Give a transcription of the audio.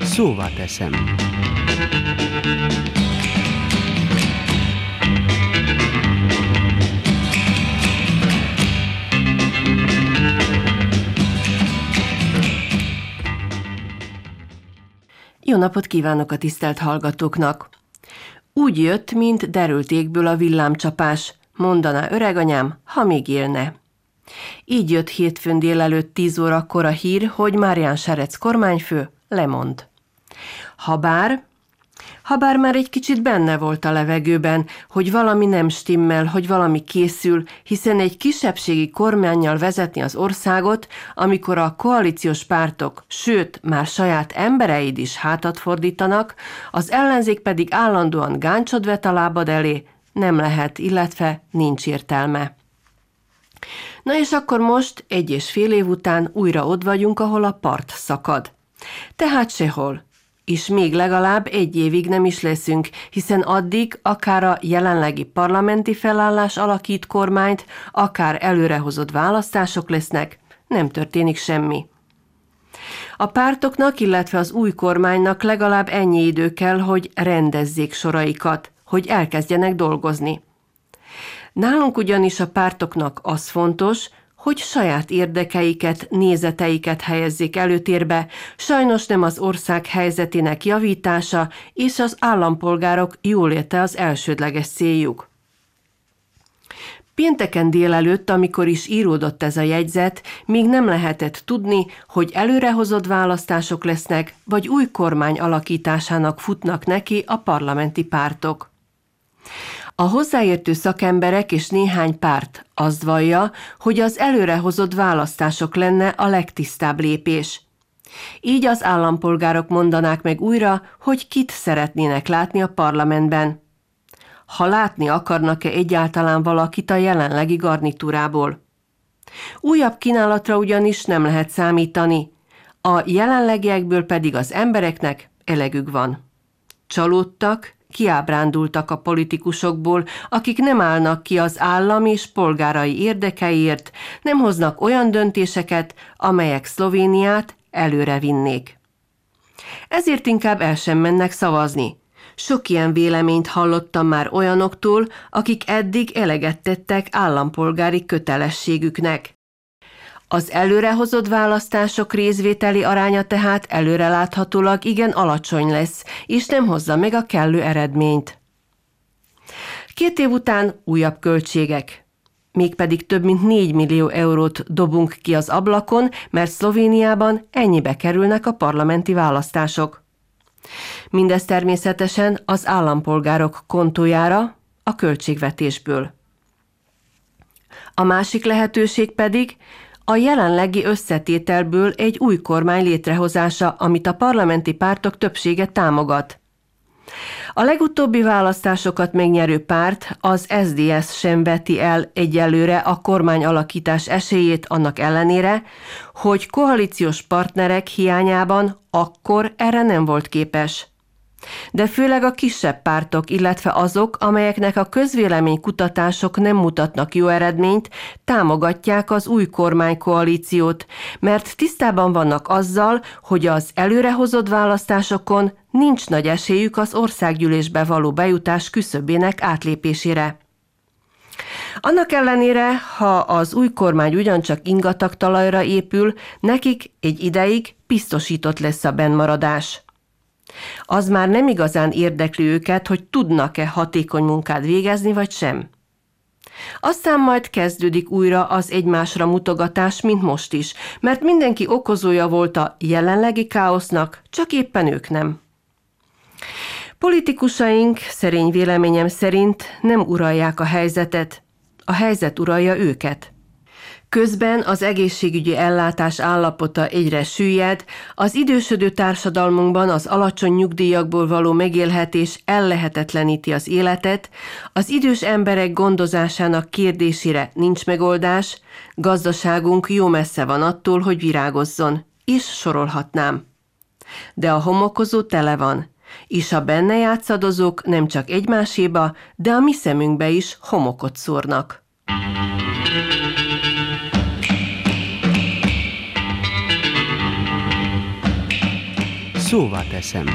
Szóval teszem. Jó napot kívánok a tisztelt hallgatóknak! Úgy jött, mint derültékből a villámcsapás, mondaná öreganyám, ha még élne. Így jött hétfőn délelőtt 10 órakor a hír, hogy Márián Serec kormányfő lemond. Habár, habár már egy kicsit benne volt a levegőben, hogy valami nem stimmel, hogy valami készül, hiszen egy kisebbségi kormányjal vezetni az országot, amikor a koalíciós pártok, sőt, már saját embereid is hátat fordítanak, az ellenzék pedig állandóan gáncsod vet a lábad elé, nem lehet, illetve nincs értelme. Na és akkor most, egy és fél év után újra ott vagyunk, ahol a part szakad. Tehát sehol, és még legalább egy évig nem is leszünk, hiszen addig akár a jelenlegi parlamenti felállás alakít kormányt, akár előrehozott választások lesznek, nem történik semmi. A pártoknak, illetve az új kormánynak legalább ennyi idő kell, hogy rendezzék soraikat, hogy elkezdjenek dolgozni. Nálunk ugyanis a pártoknak az fontos, hogy saját érdekeiket, nézeteiket helyezzék előtérbe, sajnos nem az ország helyzetének javítása és az állampolgárok jóléte az elsődleges céljuk. Pénteken délelőtt, amikor is íródott ez a jegyzet, még nem lehetett tudni, hogy előrehozott választások lesznek, vagy új kormány alakításának futnak neki a parlamenti pártok. A hozzáértő szakemberek és néhány párt azt vallja, hogy az előrehozott választások lenne a legtisztább lépés. Így az állampolgárok mondanák meg újra, hogy kit szeretnének látni a parlamentben. Ha látni akarnak-e egyáltalán valakit a jelenlegi garnitúrából. Újabb kínálatra ugyanis nem lehet számítani, a jelenlegiekből pedig az embereknek elegük van. Csalódtak, kiábrándultak a politikusokból, akik nem állnak ki az állam és polgárai érdekeiért, nem hoznak olyan döntéseket, amelyek Szlovéniát előre vinnék. Ezért inkább el sem mennek szavazni. Sok ilyen véleményt hallottam már olyanoktól, akik eddig eleget tettek állampolgári kötelességüknek. Az előrehozott választások részvételi aránya tehát előreláthatólag igen alacsony lesz, és nem hozza meg a kellő eredményt. Két év után újabb költségek. Mégpedig több mint 4 millió eurót dobunk ki az ablakon, mert Szlovéniában ennyibe kerülnek a parlamenti választások. Mindez természetesen az állampolgárok kontójára, a költségvetésből. A másik lehetőség pedig, a jelenlegi összetételből egy új kormány létrehozása, amit a parlamenti pártok többsége támogat. A legutóbbi választásokat megnyerő párt, az SDS sem veti el egyelőre a kormány alakítás esélyét annak ellenére, hogy koalíciós partnerek hiányában akkor erre nem volt képes. De főleg a kisebb pártok, illetve azok, amelyeknek a közvéleménykutatások nem mutatnak jó eredményt, támogatják az új kormánykoalíciót, mert tisztában vannak azzal, hogy az előrehozott választásokon nincs nagy esélyük az országgyűlésbe való bejutás küszöbének átlépésére. Annak ellenére, ha az új kormány ugyancsak ingatag talajra épül, nekik egy ideig biztosított lesz a benmaradás. Az már nem igazán érdekli őket, hogy tudnak-e hatékony munkát végezni, vagy sem. Aztán majd kezdődik újra az egymásra mutogatás, mint most is, mert mindenki okozója volt a jelenlegi káosznak, csak éppen ők nem. Politikusaink, szerény véleményem szerint nem uralják a helyzetet, a helyzet uralja őket – Közben az egészségügyi ellátás állapota egyre süllyed, az idősödő társadalmunkban az alacsony nyugdíjakból való megélhetés ellehetetleníti az életet, az idős emberek gondozásának kérdésére nincs megoldás, gazdaságunk jó messze van attól, hogy virágozzon, és sorolhatnám. De a homokozó tele van, és a benne játszadozók nem csak egymáséba, de a mi szemünkbe is homokot szórnak. Szóvá teszem.